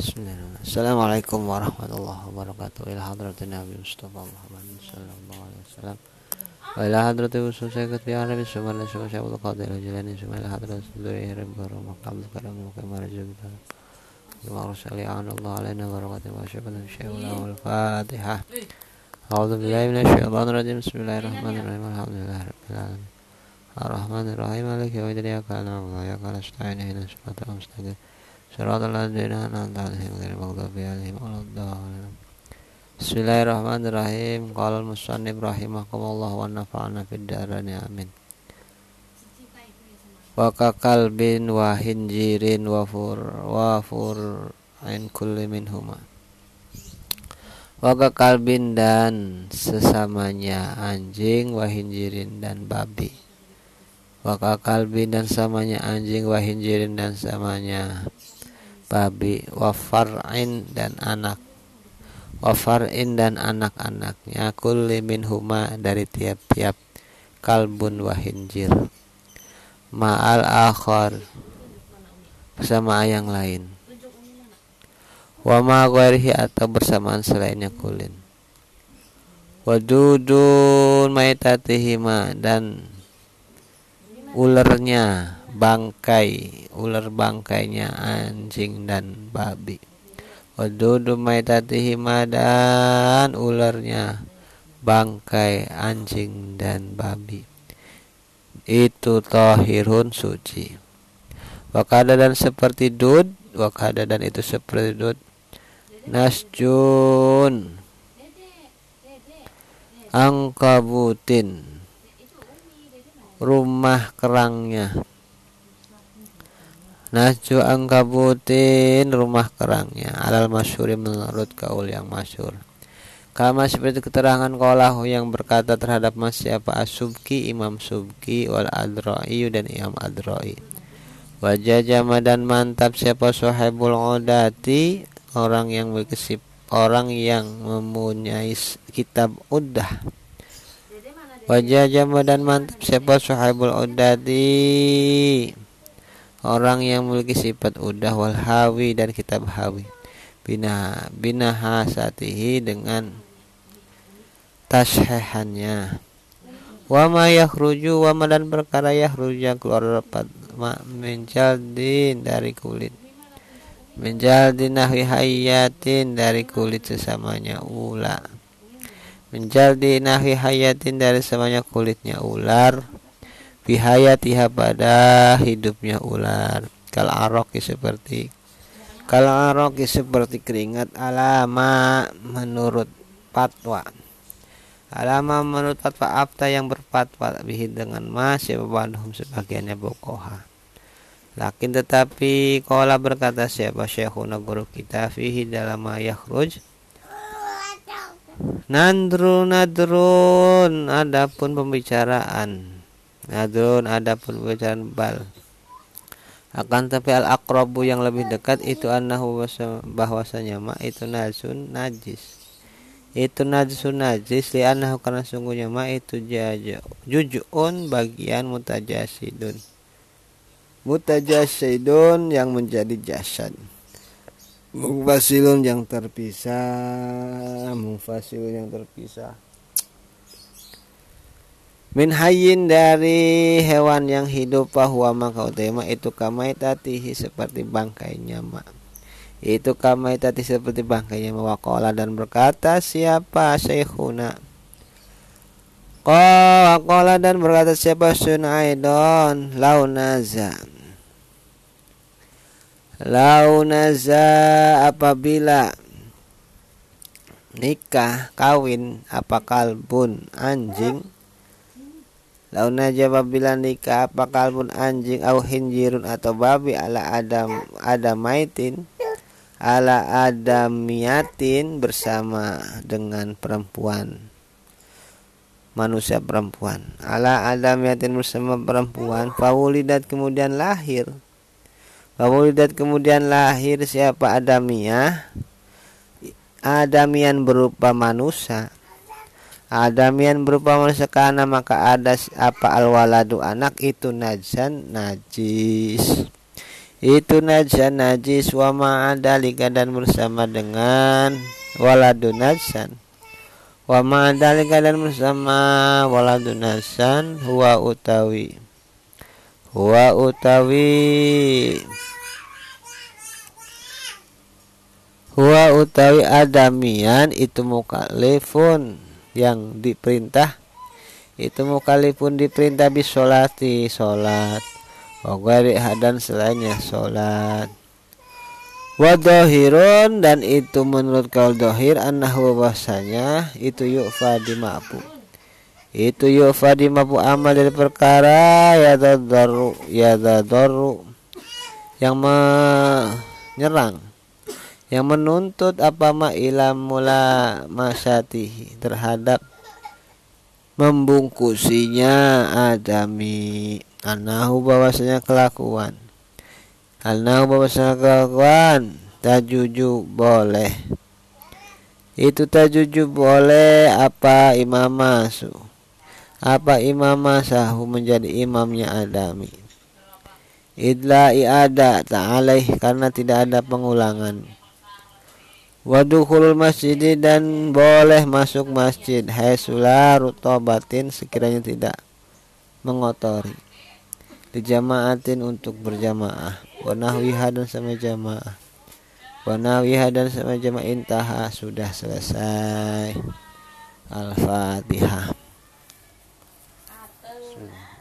بسم الله الرحمن السلام عليكم ورحمة الله وبركاته إلى حضرة النبي مصطفى محمد صلى الله عليه وسلم وإلى حضرة وصول سيكت في عربي سمع الله شعب القادر الجلاني سمع إلى سدوري هرم كرم مقام الكرم مقام رجل كرم ثم أرسل عن الله علينا بركاته ما شبنا شيء له أعوذ بالله من الشيطان الرجيم بسم الله الرحمن الرحيم الحمد لله رب العالمين الرحمن الرحيم صراط الذين أنعمت عليهم غير المغضوب عليهم ولا الضالين بسم الله الرحمن الرحيم قال المصنف رحمكم الله ونفعنا في الدارين آمين وكقلب وخنزير وفر وفر عن كل منهما Wakakalbin dan sesamanya anjing wahinjirin dan babi Wakakalbin dan samanya anjing wahinjirin dan samanya babi wafar'in dan anak. Wafar'in dan anak-anaknya kulli huma dari tiap-tiap kalbun wahinjir ma'al akhar bersama yang lain. Wa ma atau bersamaan selainnya kulin. Wadudun maitatihima dan ulernya bangkai ular bangkainya anjing dan babi. Wadudu maitatihima dan ularnya bangkai anjing dan babi. Itu tohirun suci. Wakada dan seperti dud wakada dan itu seperti dud. Nasjun. Angkabutin. Rumah kerangnya Naju angkabutin rumah kerangnya. Alal masyuri menurut kaul yang masyur. Kama seperti keterangan kolahu yang berkata terhadap mas siapa? Asubki imam subki wal adroi dan imam adroi Wajah jama dan mantap siapa? Sohibul odati orang yang berkesip orang yang mempunyai kitab udah Wajah jama dan mantap siapa? Sohibul odati orang yang memiliki sifat udah wal hawi dan kitab hawi. Bina bina hasatihi dengan tashehannya. Wa ma yakhruju dan perkara yakhruju yang keluar dapat menjaldin dari kulit. Menjaldin nahwi hayatin dari kulit sesamanya ula menjaldi nahwi hayatin dari sesamanya kulitnya ular bihayatiha pada hidupnya ular. Kal aroki seperti kalau aroki seperti keringat alama menurut fatwa. Alama menurut fatwa abta yang berfatwa bihi dengan mas ya bandhum sebagiannya bokoha. Lakin tetapi kola berkata siapa syekhuna guru kita fihi dalam yakhruj Nandrun nadrun adapun pembicaraan Nadrun ada pembicaraan bal. Akan tapi al akrobu yang lebih dekat itu anahu bahwasanya ma itu najsun najis. Itu najsun najis li anahu karena sungguhnya ma itu jaja jujun bagian mutajasidun. Mutajasidun yang menjadi jasad. Mufasilun yang terpisah mufasilun yang terpisah min hayyin dari hewan yang hidup bahwa maka utama itu kamaitatihi seperti bangkainya mak itu kamaitati seperti bangkainya mawakola dan berkata siapa syekhuna? Qala dan berkata siapa Sunaidon launaza. Launaza apabila nikah kawin apa kalbun anjing Launa jawab bila nikah apa kalbun anjing au hinjirun atau babi? Ala adam adamaitin ala adamiatin bersama dengan perempuan. Manusia perempuan. Ala adamiatin bersama perempuan. Fawulidat kemudian lahir. Fawulidat kemudian lahir siapa? Adamiyah. Adamian berupa manusia Adamian berupa manusia karena maka ada apa alwaladu anak itu najsan najis. Itu najan najis wa ma'adalika dan bersama dengan waladun najan wa ma'adalika dan bersama waladun najan huwa utawi. Huwa utawi. Huwa utawi adamian itu mukalifun yang diperintah. Itu mukalifun diperintah bisolati sholat Wagari hadan selainnya sholat. Wadohirun dan itu menurut kau dohir Anahu bahasanya itu yu'fa dimapu Itu yu'fa dimapu amal dari perkara Ya dadaru Ya dadaru Yang menyerang Yang menuntut apa ma ilam mula masyatihi Terhadap Membungkusinya adami. Anahu bahwasanya kelakuan. Anahu bahwasanya kelakuan. Tajuju boleh. Itu tajuju boleh Apa imam masuk Apa imam masahu menjadi imamnya adami? Idla i'ada ta'alaih Karena tidak ada pengulangan Wadukhulul masjid dan boleh masuk masjid. Hai sularu tobatin sekiranya tidak mengotori. Dijamaatin untuk berjamaah. Wanahwiha dan sama jamaah. Wanahwiha dan sama jamaah. Intaha sudah selesai. Al-fatihah